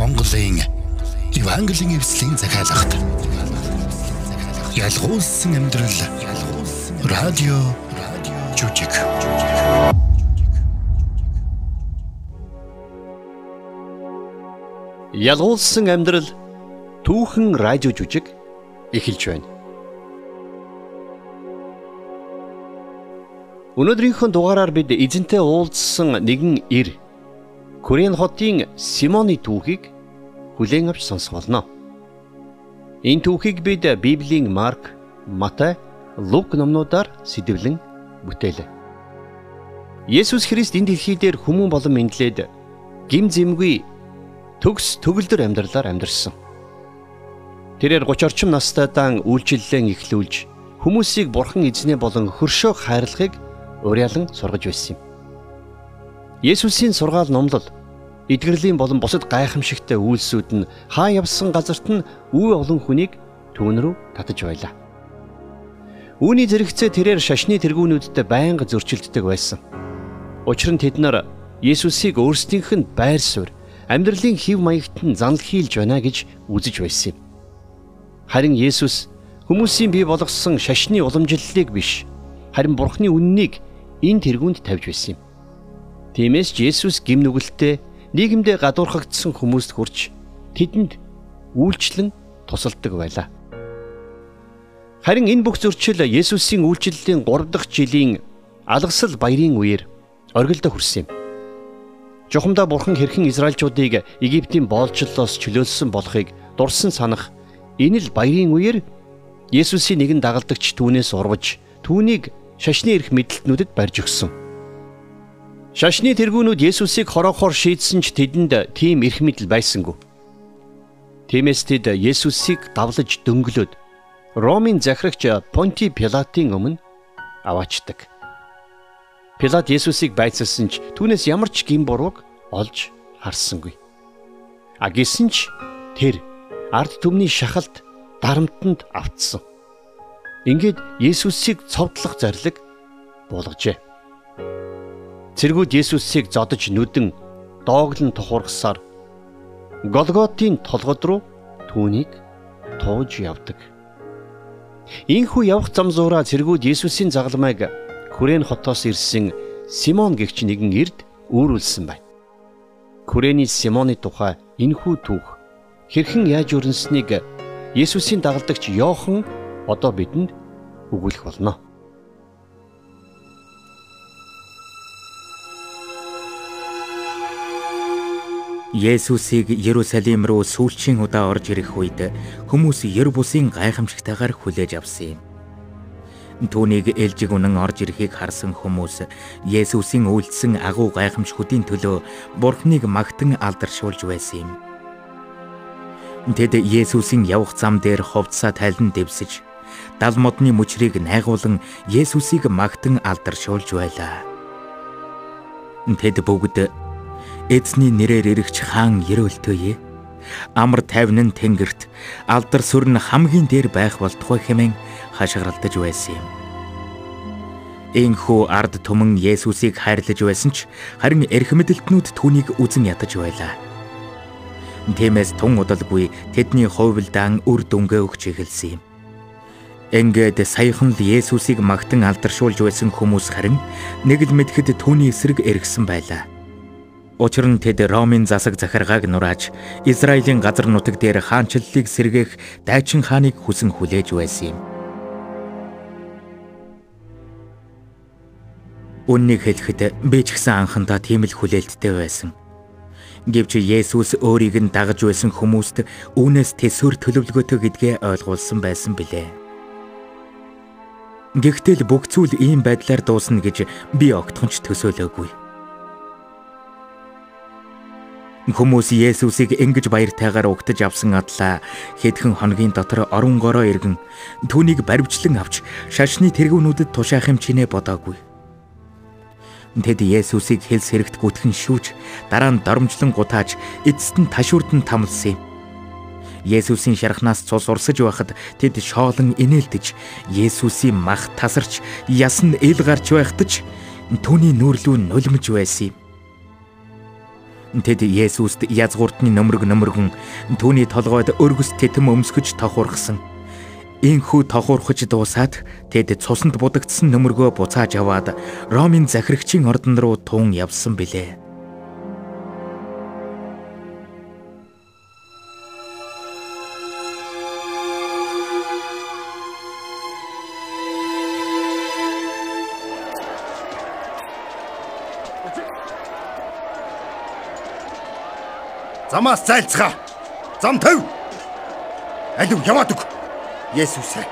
Монголын Евангелийн эвслийн захиалгад ялгуулсан амьдрал. Радио жүжиг. Ялгуулсан амьдрал. Түүхэн радио жүжиг эхэлж байна. Өнөөдрийнхөө дугаараар бид эзэнтэй уулзсан нэгэн ир Корен хотын Симоны түүхийг хүлээн авч сонсох болно. Энэ түүхийг бид Библийн Марк, Матай, Лук номнуудаар сэдэвлэн бүтээлээ. Есүс Христ энэ дэлхий дээр хүмүүн болон мэдлээд гим зэмгүй төгс төгөлдөр амьдралаар амьдарсан. Тэрээр 30 орчим настайдаан үйлчлэлээ эхлүүлж хүмүүсийг бурхан эзнээ болон хөршөө хайрлахыг уриалан сургаж байсан юм. Есүсийн сургаал номлол эдгэрлийн болон бусад гайхамшигтай үйлсүүд нь хаа явсан газарт нь үе олон хүнийг түүн рүү татаж байлаа. Үүний зэрэгцээ тэрээр шашны тэргүүнүүдтэй байнга зөрчилддөг байсан. Учир нь тэд нар Есүсийг өөрсдийнх нь байр суурь, амьдралын хэв маягт нь занл хийлж байна гэж үзэж байсан юм. Харин Есүс хүмүүсийн бий болгосон шашны уламжлалыг биш, харин Бурхны үннийг энэ тэргүүнд тавьж байсан юм. Тиймээс Есүс гим нүгэлтэд нийгэмдээ гадуурхагдсан хүмүүст хүрч тэдэнд үйлчлэн тусалдаг байлаа. Харин энэ бүх зөрчил Есүсийн үйлчлэлийн 3 дахь жилийн алгасал баярын үеэр оргилдо хүрсэн юм. Жухамдаа бурхан хэрхэн Израильчуудыг Египтийн боолчлолоос чөлөөлсөн болохыг дурсан санах энэ л баярын үеэр Есүсийн нэгэн дагалдагч түүнээс урвж түүнийг шашны эрх мэдлэлтнүүдэд барьж өгсөн. Шашны тэргүүнүүд Есүсийг хороохоор шийдсэн ч тэдэнд тийм эрх мэдэл байсангүй. Тиймээс тэд Есүсийг давлаж дөнгөлөөд Ромын захирагч Понти Пилатын өмнө аваачдаг. Пилат Есүсийг байцаасан ч түүнээс ямар ч гин бурууг олж харсангүй. А гисэн ч тэр ард түмний шахалт дарамтанд автсан. Ингээд Есүсийг цовдлох зарлиг буулгажээ. Цэргүүд Есүсийг зодож нүдэн дооглон тухургасаар Голготын толгод руу түүнийг тууж явдаг. Ийхүү явах зам зуураа цэргүүд Есүсийн загалмайг Хүрэн хотоос ирсэн Симон гэгч нэгэн эрд үүрүүлсэн байна. Хүрэний Симоны тухай энхүү түүх хэрхэн яаж өрнснийг Есүсийн дагалдагч Йохан одоо бидэнд өгүүлэх болно. Есүсийг Ерүсалим руу сүүлчийн удаа орж ирэх үед хүмүүс ер бусын гайхамшигтайгаар хүлээж авсан юм. Түүнийг ээлжиг үнэн орж ирэхийг харсан хүмүүс Есүсийн үйлдэлсэн агуу гайхамшгуудын төлөө Бурхныг магтан алдаршуулж байсан юм. Тэд Есүсийн явах зам дээр ховцсаа тайлан дэвсэж дал модны мөчрийг найгуулan Есүсийг магтан алдаршуулж байлаа. Тэд бүгд эзний нэрээр ирэгч хаан ерөөлтөөе. Амар тайван нь тэнгэрт алдар сүр нь хамгийн дээр байх болтугай хэмээн хашгиралдаж байсан юм. Энхүү ард түмэн Есүсийг хайрлаж байсан ч харин эрх мэдэлтнүүд түүнийг үзен ядаж байлаа. Тиймээс тун удалгүй тэдний хувилдаан үр дүнгээ өгч эхэлсэн юм. Ингээд саяхан л Есүсийг магтан алдаршуулж байсан хүмүүс харин нэг л мэдхэд түүний эсрэг эргэсэн байлаа. Учир нь тэд Ромын засаг захиргааг нурааж Израилийн газар нутаг дээр хаанчлалыг сэргээх дайчин хааныг хүсэн хүлээж байсан юм. Үннийг хэлэхэд би ч гэсэн анхандаа тийм л хүлээлттэй байсан. Гэвч Есүс өөрийг нь дагаж байсан хүмүүст үүнээс төсөөр төлөвлөгөөтэй гэдгээ ойлгуулсан байсан билээ. Гэхдээ л бүх зүйл ийм байдлаар дуусна гэж би огтхонч төсөөлөөгүй. Хүмүүс Есүсийг ингэж баяртайгаар угтаж авсан адлаа хэдхэн хоногийн дотор оронгороо иргэн түүнийг баривчлан авч шашны тэргүүнүүдэд тушаах юм чинээ бодоогүй. Тэд Есүсийг хэлс хэрэгт гүтгэн шүүж дараа нь доромжлон гутааж эцэст нь ташуурд нь тамлсан юм. Есүсийн шархнаас цус урсаж байхад тэд шоолон инээлдэж Есүсийн мах тасарч ясн ил гарч байхдаж түүний нүүрлүү нулимж байсан юм. Тэд Есүст язгууртны нөмрөг нөмргөн түүний толгойд өргөс тэтэм өмсгөж тохуурхсан. Инхүү тохуурхаж дуусаад тэд цусанд будагдсан нөмргөө буцааж аваад Ромын захирагчийн ордон руу туун явсан билээ. Замаас зайлцгаа. Зам төв. Алив яваад өг. Есүс ээ.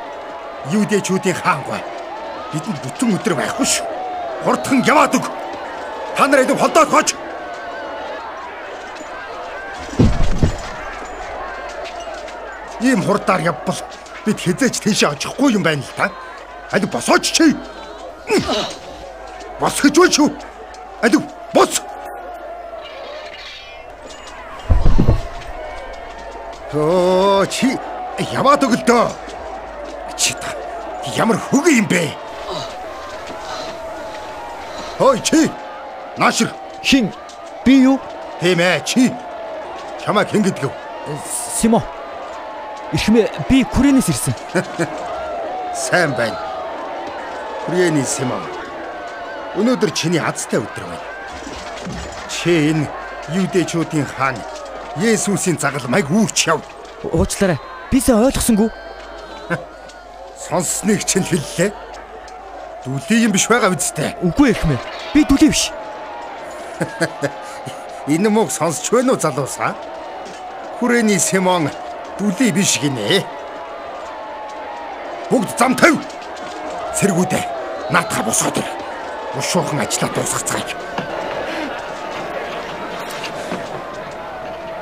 Юудэчүүдийн хаан гой. Бидэнд бүтэн өдөр байхгүй шүү. Хурдхан яваад өг. Та нар алив холдоод хооч. Ийм хурдаар явбал бид хизээч тийшээ очихгүй юм байна л та. Алив босооч чи. Бос гэж үү шүү. Алив бос. Оо чи яваад өглөө. Чи та ямар хөг юм бэ? Хой чи. Наашир Хин би юу? тийм ээ чи. Чамайг хэн гэдгүү? Симо. Ихмэ би Күрэнээс ирсэн. Сайн байна. Хүрээний Симон. Өнөөдөр чиний азтай өдөр байна. Чи энэ юудэчүүдийн хаан Есүсийн загалмайг үүрч яв. Уучлаарай. Би сая ойлгосонгүй. Сонссныг чинь хэллээ. Дүлий юм биш байгаа үсттэй. Үгүй ихмэ. Би дүлээ биш. Энэ мөг сонсч байна уу залуусаа? Хүрээний Симон дүлий биш гинэ. Бүгд зам тавь. Сэргүүдээ наатаха босоод ир. Ушуухан ажиллаа дуусгацгаая.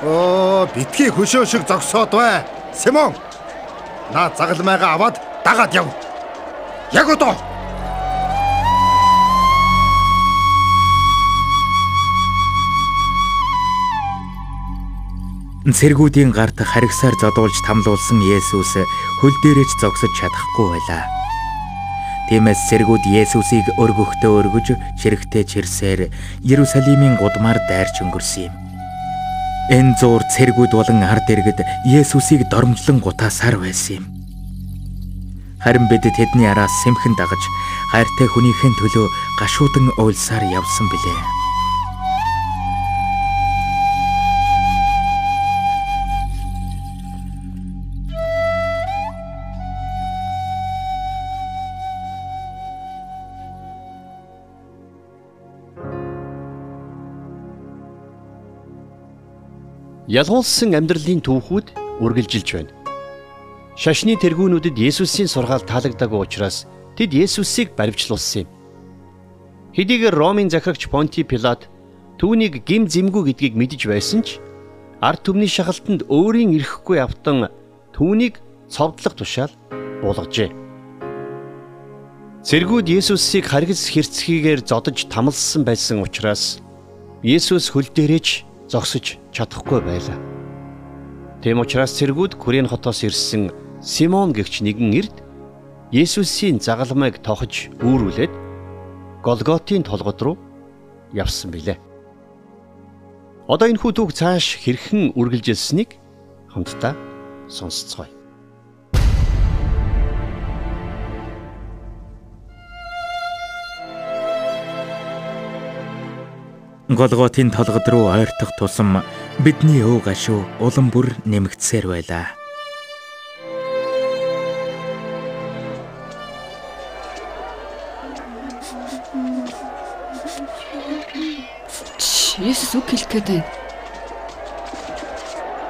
Оо, битгий хөшөө шиг зогсоод бай. Симон. Наа загалмайгаа аваад дагаад яв. Яг одоо. Цэргүүдийн гарт харигсаар зодуулж тамлуулсан Есүс хөл дээрэж зогсож чадахгүй байлаа. Тиймээс цэргүүд Есүсийг өргөхтөө өргөж, чирэгтэй чирсээр Иерусалимийн гудмаар дайрч өнгөрсөн юм. Энэ зуур цэргүүд болон ард иргэд Есүсийг дормжлон гутаасаар байсан юм. Харин бид тэдний араас сэмхэн дагаж хайртай хүнийхэн төлөө гашуудан уйлсаар явсан билээ. Ялгуулсан амьдралын түүхүүд үргэлжилж байна. Шашны тэргүүнүүдэд Есүсийн сургаал таалагдаагүй учраас тэд Есүсийг баривчлуулсан юм. Хэдийгээр Ромын захирагч Понти Пилат түүнийг гим зэмгүй гэдгийг мэдэж байсан ч ард түмний шахалтанд өөрийн ирэхгүй автан түүнийг цовдлох тушаал буулгажээ. Цэргүүд Есүсийг харгас хэрцгийгээр зодож тамалсан байсан учраас Есүс хөл дээрэж зогсож чадахгүй байлаа. Тэм учраас цэргүүд Күрэн хотоос ирсэн Симон гэгч нэгэн эрд Есүсийн загалмайг тохож үүрүүлээд Голготын толгод руу явсан билээ. Одоо энэ хүүтүүг цааш хэрхэн үргэлжилсэнийг хамтдаа сонсцгоё. Голготын толгод руу ойртох тусам бидний өө гашуу улам бүр нэмэгдсээр байлаа. Есүс үг хэлэх гээд байна.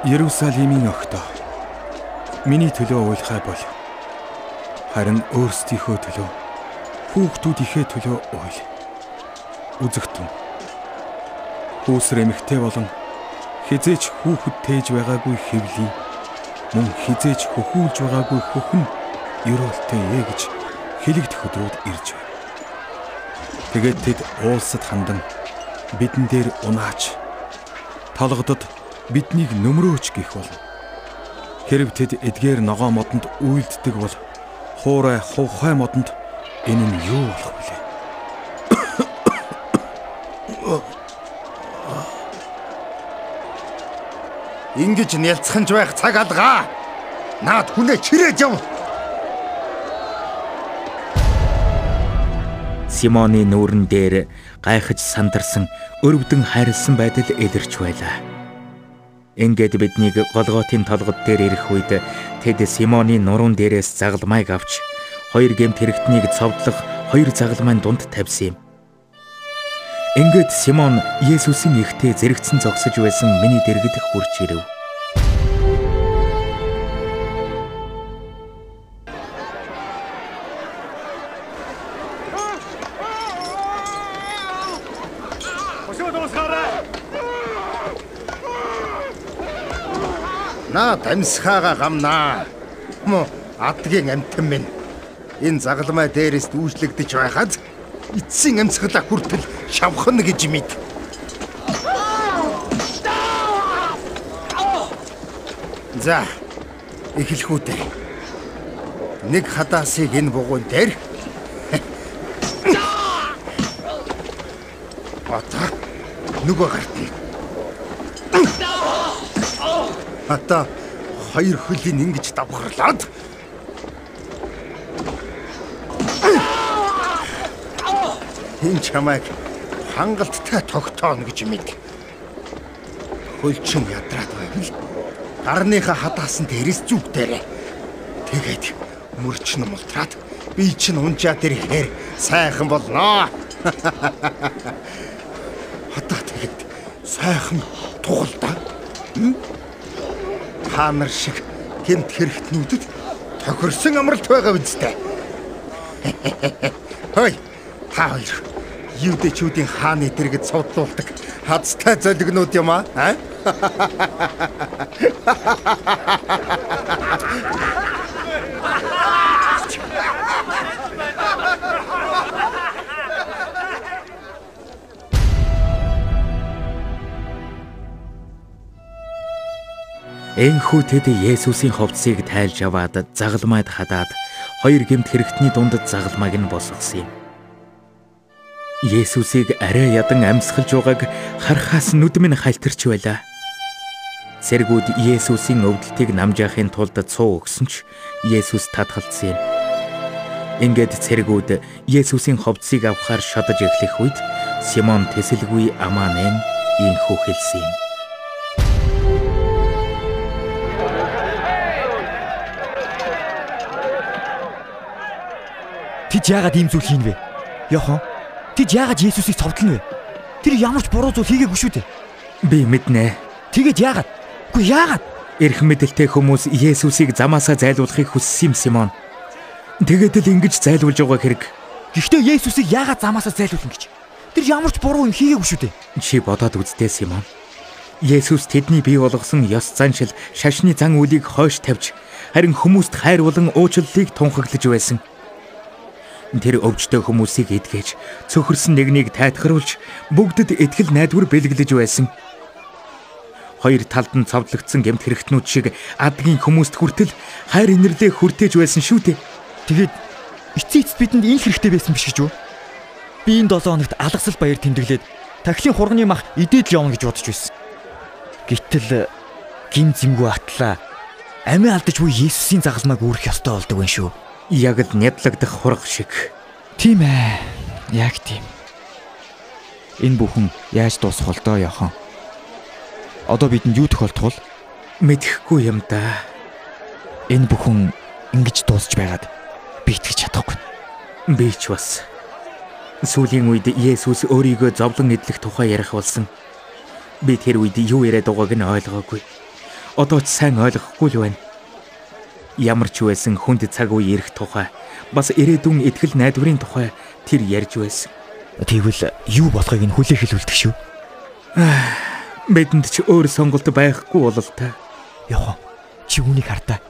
Иерусалимийн огтоо миний төлөө уйлахай бол харин өөрсдийнхөө төлөө хүүхдүүдийнхээ төлөө уйл. Үзэгтэн. Хүүсэр эмэгтэй болон хизээч хүүхэд тээж байгаагүй хэвлий мөн хизээч хөхүүлж байгаагүй хөхн ерөөлтэй ээ гэж хэлэгдэх өдрүүд ирж байна. Тэгээд тэд уулсад хандан бидэн дээр унаач толгодод биднийг нөмрөөч гэх бол хэрв тэд эдгээр ногоо модонд үйлддэг бол хуурай хувхай модонд энэ нь юу болох вэ? Ингиж нялцханж байх цаг алгаа. Наад хүнээ чирээд яв. Симоны нүүрэн дээр гайхаж сандарсан өрөвдөн хайрлсан байдал илэрч байлаа. Ингээд биднийг голготын толгод дээр ирэх үед тэд Симоны нуруун дээрээс загалмайг авч хоёр гемт хэрэгтнийг цовдлох хоёр загалмайн дунд тавьсан юм. Ингээд Симон Есүсийн ихтэй зэрэгцэн зогсож байсан миний дэргэд хурч ирэв. Наа дамсхаага гамнаа. Мо адгийн амтэн минь. Энэ загалмай дээрээс дүүжлэгдэж байхад эцсийн амьсгалаа хүртэл шавхна гэж мэд. За эхлэх үү дээ. Нэг хадаасыг энэ бугуун дээр Одоо нөгөө гарт нь. Хата хоёр хөлийн ингэж давхарлаад энэ чамайг хангалттай тогтооно гэж мэд. Хөлчин ядраад байвал гарныхаа хадаасан дээрээс зүгдээрээ. Тэгээд мөрч нь мултраад би чинь унжаад ирэхээр сайхан болноо. Одоо тэгээд сайхан тугалдаа. Та нар шиг гэмт хэрэгтнүүдэд тохирсон амралт байгаа үстэй. Хой, та хоёр юудэчүүдийн хааны дэргэд судлуулдаг хазтай золигнууд юм аа? Энхүү тэд Есүсийн ховцыг тайлж аваад загалмайд хадаад хоёр гемт хэрэгтний дундад загалмайг нь босгосон юм. Есүсийг арай ядан амьсгалж байгааг харахаас нүд минь халтарч байлаа. Цэргүүд Есүсийн өвдөлтийг намжаахын тулд цуу өгсөн ч Есүс татгалцсан юм. Ингээд цэргүүд Есүсийн ховцыг авахар шодож эхлэх үед Симон тэсэлгүй амаанэн ийхүү хэлсэн юм. Тэд яагаад ийм зүйл хийн вэ? Йохон. Тэд яагаад Есүсийг цовдлно вэ? Тэр ямар ч буруу зүйл хийгээгүй шүү дээ. Би мэднэ. Тэгээд яагаад? Үгүй яагаад? Эрх мэдэлтэй хүмүүс Есүсийг замаасаа зайлуулахыг хүссэн юм Симон. Тэгээд л ингэж зайлуулж байгаа хэрэг. Гэхдээ Есүсийг яагаад замаасаа зайлуулна гэж? Тэр ямар ч буруу юм хийгээгүй шүү дээ. Чи бодоод үзтээ Симон. Есүс тэдний бий болгосон ёс заншил, шашны зан үлийг хойш тавьж, харин хүмүүст хайр болон уучлалыг тунхаглаж байсан. Тэр өвчтөе хүмүүсийг эдгэж, цөхөрсөн нэгнийг тайтгаруулж, бүгдэд итгэл найдвар бэлгэлж байсан. Хоёр талд нь цовдлогдсон гэмт хэрэгтнүүд шиг адгийн хүмүүст хүртэл хайр инэрлээ хүртээж байсан шүү дээ. Тэгээд эцсийн эцэд бидэнд энэ хэрэгтэй байсан биш гэж юу? Би энэ 7 хоногт алгасал баяр тэмдэглээд тахилын хурганы мах идээд л явна гэж бодож байсан. Гэтэл гин зэмгүй атлаа. Амиа алдаж буй Есүсийн загалмайг үүрэх ёстой болдог байх шүү. Яг л нядлагдах хурга шиг. Тийм ээ. Яг тийм. Энэ бүхэн яаж дуусах бол доо яхан. Одоо бидэнд юу тохиолдох вэ? Мэдхгүй юм да. Энэ бүхэн ингэж дуусч байгаад би итгэж чадахгүй. Би ч бас сүүлийн үед Есүс өөрийгөө зовлон эдлэх тухай ярих болсон. Би тэр үед юу яриад байгааг нь ойлгоогүй. Одоо ч сайн ойлгохгүй л байна. Ямар ч байсан хүнд цаг үе ирэх тухай бас ирээдүйн ихтгэл найдварын тухай тэр ярьж байсан. Тэгвэл юу болохыг нь хүлээх хэлүүлдэг шүү. Бидэнд ч өөр сонголт байхгүй болол та. Яхон чи үнийг хартаа.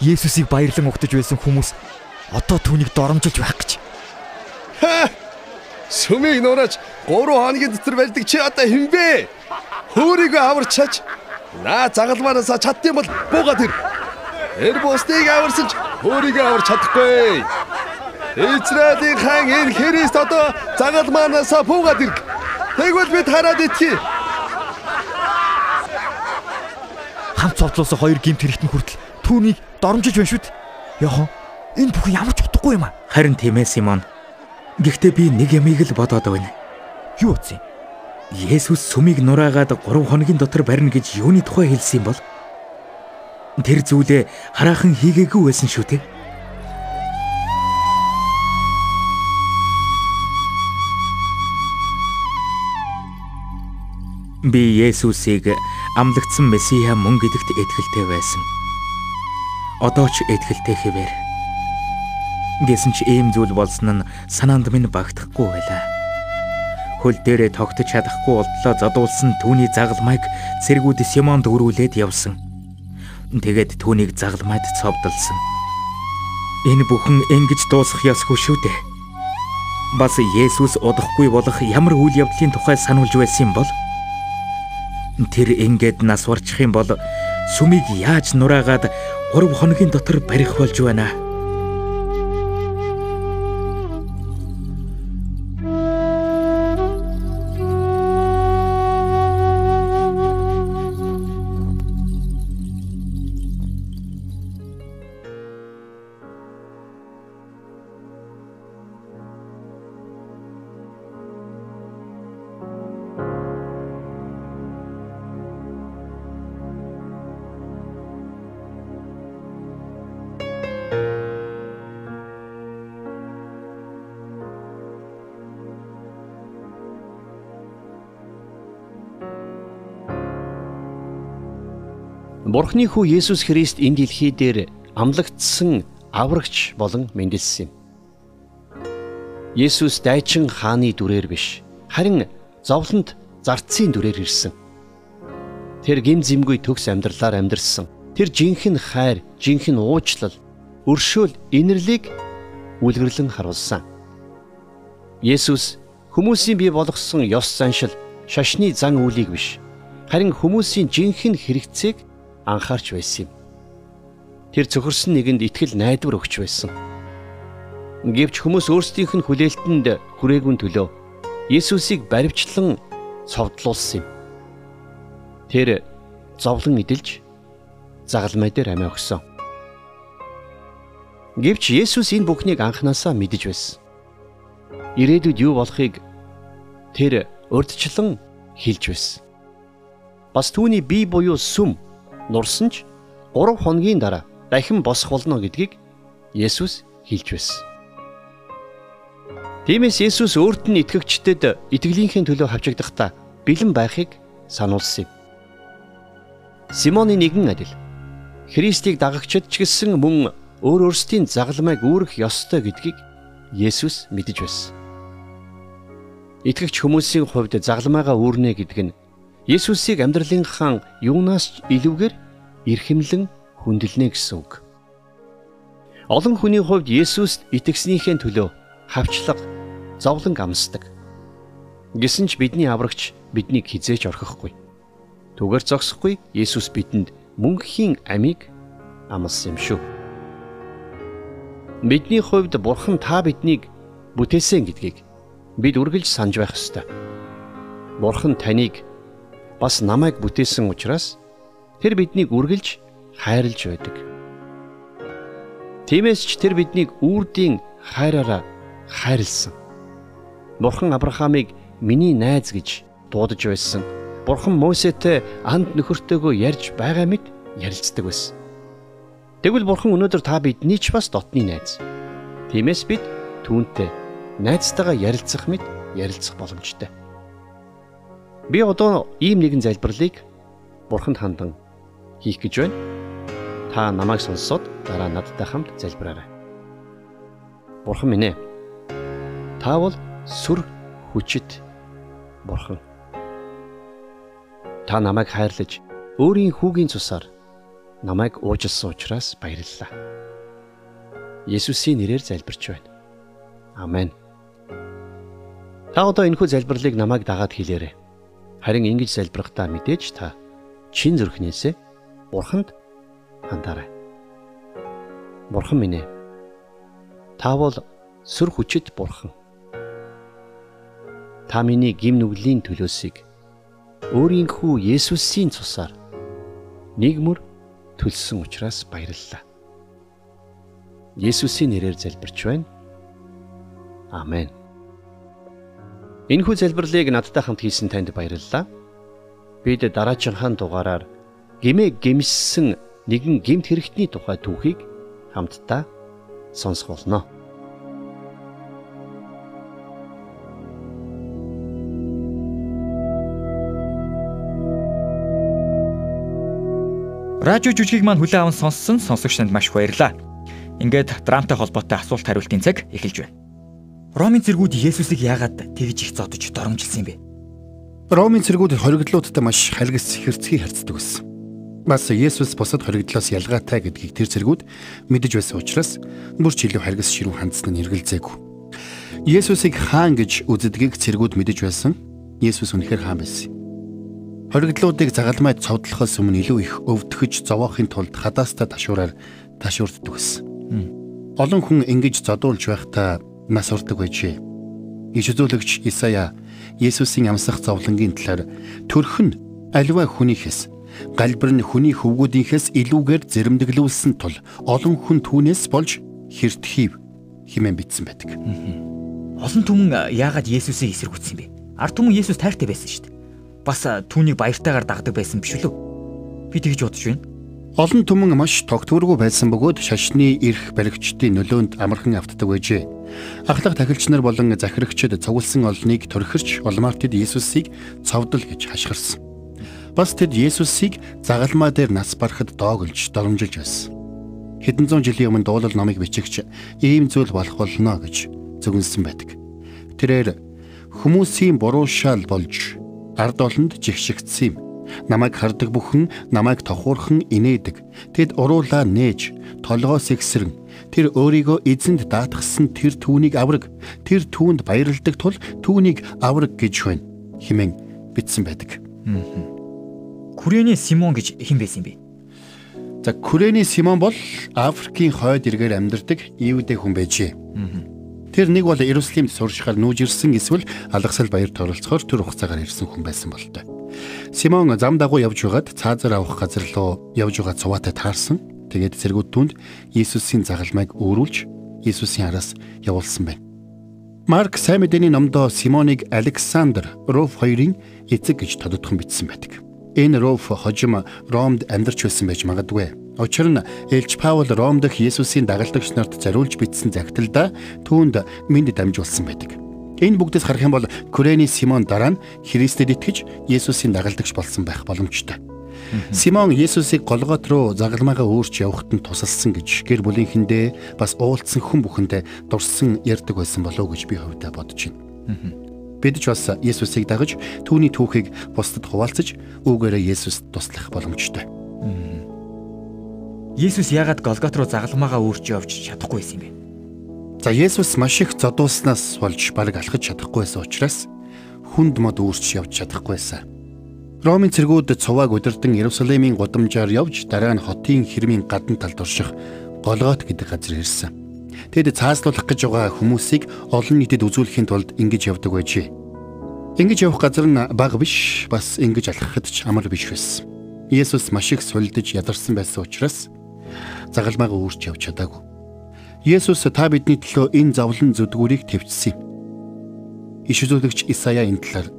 Есүсийг баярлан угтаж байсан хүмүүс одоо түүнийг доромжилж байх гэж. Сүмийг нуураж 3 хоногийн дотор барьдаг чи одоо хинбэ? Хөөрийгөө аварчаач. Наа загалмаанаасаа чаддсан бол буугаад ир. Тэр бусдыг аварсанч өөрийгөө аварч чадахгүй. Израилийн хаан энэ Христ одоо загалмаанаасаа буугаад ирг. Тэгвэл бид хараад итгэе. хамт цовдлуулсан хоёр гимт хэрэгтэн хүртэл түүнийг доромжилж байна шүү дээ. Яхон энэ бүхэн ямар ч утгагүй юм аа. Харин тийм ээ Симон. Гэхдээ би нэг ямиг л бодоод байна. Юу юм? Есүс сүмийг нураагаад 3 хоногийн дотор барина гэж юуны тухай хэлсэн юм бол? Тэр зүйлээ хараахан хийгээгүй байсан шүү дээ. Би Есүсийг амлагдсан Месиа мөн гэдэгт итгэлтэй байсан. Одоо ч итгэлтэй хэвээр. Гэсэн ч ийм зүйл болсон нь санаанд минь багтахгүй байлаа. Хөл дээрээ тогтож чадахгүй болтлоо задуулсан түүний загалмайг цэргүүд Симонд өрүүлээд явсан. Тэгээд түүнийг загалмайд цовдолсон. Энэ бүхэн ингэж дуусах ёсгүй шүү дээ. Бас Есүс удахгүй болох ямар үйл явдлын тухай сануулж байсан юм бол? Тэр ингээд нас барчих юм бол сүмийг яаж нураагаад 3 хоногийн дотор барих болж байна. Бурхны хүү Есүс Христ энэ дэлхий дээр амлагдсан аврагч болон мэндэлсэн юм. Есүс дайчин хааны дүрээр биш, харин зовлонд зарцын дүрээр ирсэн. Тэр гим зэмгүй төгс амьдралаар амьдарсан. Тэр жинхэнэ хайр, жинхэнэ уучлал, өршөөл, инэрлийг үлгэрлэн харуулсан. Есүс хүмүүсийн бий болгосон ёс заншил, шашны зан үйлийг биш, харин хүмүүсийн жинхэнэ хэрэгцээг анхаарч байсан юм. Тэр цөхөрсөн нэгэнд итгэл найдвар өгч байсан. Гэвч хүмүүс өөрсдийнх нь хүлээлтэнд хүрээгүй төлөө Есүсийг баривчлан цовдлуулсан юм. Тэр зовлон идэлж загалмай дээр амиа өгсөн. Гэвч Есүс энэ бүхнийг анханасаа мэдэж байсан. Ирээдүйд юу болохыг тэр урдчлан хэлж байсан. Бас түүний бие буюу сүм нурсан ч 3 хоногийн дараа дахин босох болно гэдгийг Есүс хэлж байсан. Тиймээс Есүс өөрт нь итгэгчдэд итгэлийнхээ төлөө хавчигдахдаа бэлэн байхыг сануулсан юм. Симоны нэгэн адил Христийг дагагчид ч гэсэн мөн өөр өөрсдийн загалмайг үүрэх ёстой гэдгийг Есүс мэдэж байсан. Итгэгч хүмүүсийн хувьд загалмайгаа үүрнэ гэдэг нь Есүсийг амьдралынхаа юунаас илүүгээр эрхэмлэн хүндэлнэ гэсэн үг. Олон хүний хувьд Есүст итгэснийхээ төлөө хавчлага, зовлон амсдаг. Гэсэн ч бидний аврагч биднийг хизээж орхихгүй. Түгээр зогсохгүй Есүс бидэнд мөнхийн амийг амласан юм шүү. Бидний хувьд Бурхан та биднийг бүтээсэн гэдгийг бид үргэлж санаж байх ёстой. Бурхан таныг бас намайг бүтээсэн учраас тэр биднийг үргэлж хайрлж байдаг. Тиймээс ч тэр биднийг үрдийн хайраараа хайрлсан. Бурхан Авраамыг миний найз гэж дуудаж байсан. Бурхан Мосетэй анд нөхөртөөгөө ярьж байгаа мэт ярилцдаг байсан. Тэгвэл Бурхан өнөөдөр та бидний ч бас дотны найз. Тиймээс бид түүнтэй найзтайгаа ярилцах мэт ярилцах боломжтой. Би одоо ийм нэгэн залбирлыг Бурханд хандан хийх гэж байна. Та намайг сонсоод дараа надтай хамт залбираарай. Бурхан минь ээ. Та бол сүр хүчит Бурхан. Та намайг хайрлаж өөрийн хүүгийн цусаар намайг уужилсан учраас баярлалаа. Есүсийн нэрээр залбирч байна. Амен. Та одоо энэхүү залбирлыг намайг дагаад хэлээрэй. Харин ингэж залбирахдаа мэдээж та чин зүрхнээсээ Бурханд хандаарай. Бурхан минь ээ. Та бол сүр хүчит Бурхан. Та миний гим нүглийн төлөөсийг өөрийнхөө Есүсийн цусаар нийгмөр төлсөн учраас баярлалаа. Есүсийн нэрээр залбирч байна. Амен. Энэхүү залбирлыг надтай хамт хийсэн танд баярлалаа. Бид дараачихан дугаараар гимээ гимссэн нэгэн гимт хэрэгтний тухай түүхийг хамтдаа сонсох болно. Радио жүжигийг маань хүлээн аван сонссон сонсогч танд маш баярлалаа. Ингээд драмтай холбоотой асуулт хариултын цаг эхэлж байна. Ромын цэргүүд Есүсийг яагаад тэгж их зодож доромжилсан юм бэ? Ромын цэргүүд хоригдлуудтай маш халгис хэрцгий харьцдаг байсан. Бас Есүс бусад хоригдлоос ялгаатай гэдгийг тэр цэргүүд мэдэж байсан учраас бүр ч илүү харгас ширүүн хандсан нь эргэлзээгүй. Есүсийг хаан гэж үздгийг цэргүүд мэдэж байсан. Есүс үнэхээр хаан байсан. Хоригдлуудыг загалмайд цовдлохоос өмнө илүү их өвдөхөж зовоохын тулд хадаастай ташуураар ташуурддаг байсан. Олон хүн ингэж зодуулж байхдаа нас урдаг байжээ. Иш үзүүлэгч Исая Есүсийн амсах зовлонгийн талаар төрх нь аливаа хүнийхээс галбир нь хүний хөвгүүдийнхээс илүүгээр зэрэмдэглүүлсэн тул олон хүн түүнээс болж хэртхийв хэмээн бичсэн байдаг. Олон түмэн яагаад Есүсийг эсэргүүцсэн бэ? Ард түмэн Есүс тайртай байсан шүү дээ бас түүнийг баяртайгаар дагдаг байсан биш үү? Би тэгж бодож байна. Олон түмэн маш тогтворгүй байсан бөгөөд шашны эрх баригчдын нөлөөнд амархан автдаг байжээ. Ахлах тахилч нар болон захирагчид цугулсан олныг төрхөрч улмаар тэд Есүсийг цовдол гэж хашгирсан. Бас тэд Есүсийг загалмаа дээр нас барахад доогөлж доромжилж байсан. Хэдэн зуун жилийн өмнө дуулал номыг бичигч ийм зүйл болох болно гэж зөвгөнсөн байдаг. Тэрээр хүмүүсийн буруу шал болж ард олонд жигшигдсэн юм. Намайг хардаг бүхэн намайг тохуурхан инээдэг. Тэд уруулаа нээж, толгоос ихсрэн тэр өөрийгөө эзэнд даатгсан тэр түүнийг авраг. Тэр түүнд баярладаг тул түүнийг авраг гэж байна. химэн бичсэн байдаг. Күрэний Симон гэж хэн байсан бэ? За Күрэний Симон бол Африкийн хойд эргээр амьдардаг Иудэ хүн байжээ. Тэр нэг бол Иерусалимд сурчхаар нүүж ирсэн эсвэл алгасал баяр торолцохоор төр хугацаагаар ирсэн хүн байсан бол тоо. Симон зам дагуу явж байгаад цаазар авах газар руу явж байгаа цуваатай таарсан. Тэгээд цэргүүд түнд Иесусийн загалмайг өөрүүлж Иесусийн араас явуулсан байна. Марк сайн мэдээний номдоо Симоныг Александр Руф хоёрын эцэг гэж тодотхон бичсэн байдаг. Энэ Руф хожим Ромд амьдарч байсан байж магадгүй. Учир нь Элч Паул Ром дахь Есүсийн дагалдагч нарт зориулж бичсэн загталдаа түүнд мэд дамжуулсан байдаг. Энэ бүгдээс харах юм бол Күрэний Симон дараа нь Христэд итгэж Есүсийн дагалдагч болсон байх боломжтой. Симон Есүсийг голгот руу загалмайгаа өөрч явахад нь тусалсан гэж гэр бүлийнхэндээ бас уулзсан хүн бүхэндээ дурсан ярьдаг байсан болов гэж би хувьдаа бодож байна. Бид ч бас Есүсийг дагаж түүний түүхийг бусдад хуваалцаж үүгээрээ Есүст туслах боломжтой. Есүс яагаад Голгот руу загалмаагаа өөрч явж чадахгүй юм бэ? За Есүс маш их зодуулснаас болж бараг алхаж чадахгүй байсан учраас хүнд мод өөрч явж чадахгүй байсан. Ромын цэргүүд цувааг удирдан Иерусалимийн гудамжаар явж дараа нь хотын хэрмийн гадна талд орших Голгот гэдэг газар ирсэн. Тэд цааслуулах гэж байгаа хүмүүсийг олон нийтэд үзүүлэхийн тулд ингэж явдаг байжээ. Ингэж явах газар нь бага биш, бас ингэж алхахад ч амар биш байсан. Есүс маш их сулдж ядарсан байсан учраас загалмайгаа өөрч явж чадаагүй. Есүс та бидний төлөө энэ завлан зүдгүүрийг твцсэн юм. Иш үзүүлэгч Исая энэ талаар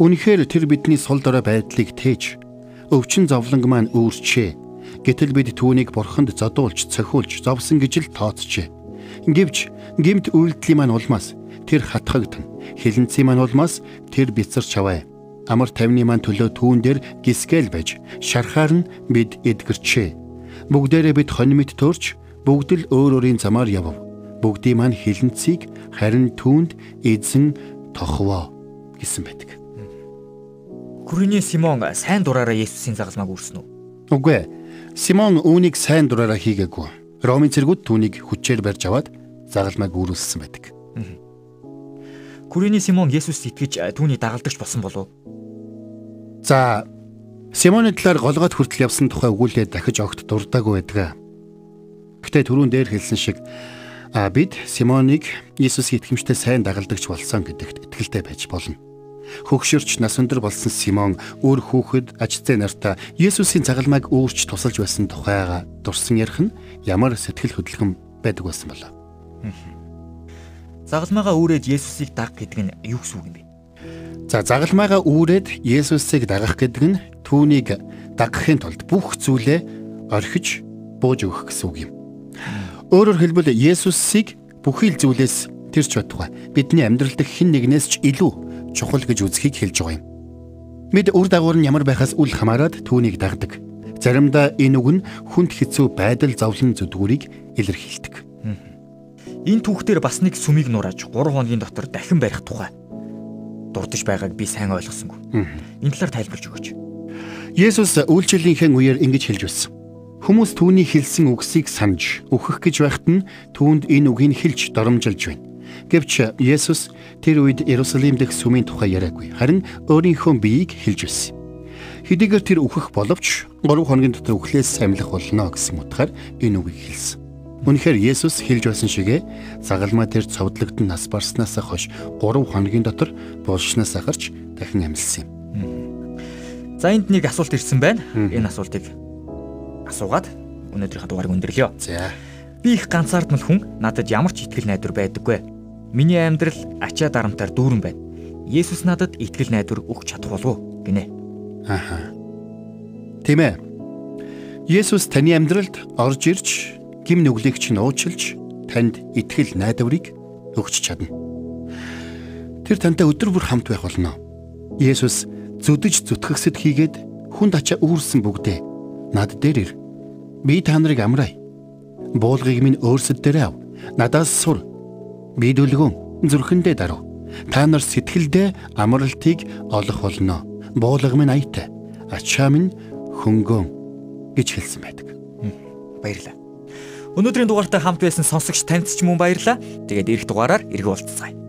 Үнэхээр тэр бидний сул дорой байдлыг тээж өвчин зовлонг маань өөрчээ. Гэтэл бид түүнийг бурханд зодуулж, цохиулж, зовсон гэж л тооцжээ. Гэвч гимт үйлдэлийн маань улмаас тэр хатхагдан, хилэнцгийн маань улмаас тэр бицарч аваа. Амар тайвны маань төлөө түүн дээр гисгэл байж, шархаар нь бид эдгэрчээ Бүгдээрээ бид хонимит төрч бүгд л өөр өөрийн замаар явв. Бүгдийн маань хилэнцгийг харин түүнд эзэн тохвоо гэсэн байдаг. Күрний Симон сайн дураараа Есүсийн загалмааг үрсэн үү? Үгүй ээ. Симон үүнийг сайн дураараа хийгээгүй. Ромын цэргүүд түүнийг хүчээр барьж аваад загалмайг үүрүүлсэн байдаг. Күрний Симон Есүст итгэж түүний дагалдагч болсон болов. За Симоны талаар голгоод хүртэл явсан тухай өгүүлээ дахиж огт дурдаагүй байдаг. Гэтэ түрүүн дээр хэлсэн шиг а бид Симоныг Иесусийн итгэмжтэй сайн дагалдагч болсон гэдэгт итгэлтэй байж болно. Хөгшөрч нас өндөр болсон Симон өөр хүүхэд ажцээ нартаа Есүсийн загалмайг өөрч тусалж байсан тухайга дурсан ярих нь ямар сэтгэл хөдлөм байдаг байсан болоо. Загалмайгаа үүрээд Есүсийг даг гэдэг нь юу гэсэн үг юм бэ? За загалмайгаа үүрээд Есүсийг дагах гэдэг нь түүнийг дагахын тулд бүх зүйлээ орхиж бууж өгөх гэсэн үг юм. Өөрөөр хэлбэл Есүсийг бүхий л зүйлээс тэрч байтугай бидний амьдрал дэх хэн нэгнээс ч илүү чухал гэж үзхийг хэлж байгаа юм. Бид үр дагавар нь ямар байхаас үл хамааран түүнийг дагдаг. Заримдаа энэ үг нь хүнд хэцүү байдал зовлон зүдгүүрийг илэрхийлдэг. Энэ түүхтэр бас нэг сүмийг нурааж 3 хоногийн дотор дахин барих тухай дурдж байгааг би сайн ойлгосонгүй. Энэ талаар тайлбарж өгөөч. Есүс үйлчлэлийнхээ үеэр ингэж хэлж байсан. Хүмүүс түүний хэлсэн үгсийг санаж өөхөх гэж байхад нь түүнд энэ үгийг хэлж доромжилж байна. Гэвч Есүс тэр үед Иерусалим дэх сүмийн тухай яриаггүй. Харин өөрийнхөө биеийг хэлж байсан. Хэдийгээр тэр өөхөх боловч 3 хоногийн дотор өөхлөөс амьлах болно гэсэн утгаар энэ үгийг хэлсэн. Үнэхээр Есүс хэлж байсан шигэ загалмай тэр цовдлогдсон нас барснаас хойш 3 хоногийн дотор булшнаас гарч дахин амьлсан юм. За энд нэг асуулт ирсэн байна. Энэ асуултыг асуугаад өнөөдрийнхээ дугаарыг өндөрлөё. За. Би их ганцаардмал хүн надад ямар ч ихтгэл найдвар байдаггүй. Миний амьдрал ачаа дарамтаар дүүрэн байна. Есүс надад ихтгэл найдвар өгч чадах болов гинэ. Аха. Тийм ээ. Есүс таны амьдралд орж ирж гим нүглэгч нь уучлж танд ихтгэл найдварыг өгч чадна. Тэр тантай өдөр бүр хамт байх болно. Есүс зүдэж зүтгэгсэд хийгээд хүнд ачаа үүрсэн бүгдээ над дээр ир. Би та нарыг амраа. Буулгыг минь өөрсөд дээр ав. Надаас сур. Би дүлгүн зүрхэндээ дарав. Та нар сэтгэлдээ амралтыг олох болно. Буулга минь аятай. Ачаа минь хөнгөн гэж хэлсэн байдаг. Баярлалаа. Өнөөдрийн дугаартай хамт байсан сонсогч танд ч мөн баярлалаа. Тэгээд эх дугаараар уулзцаая.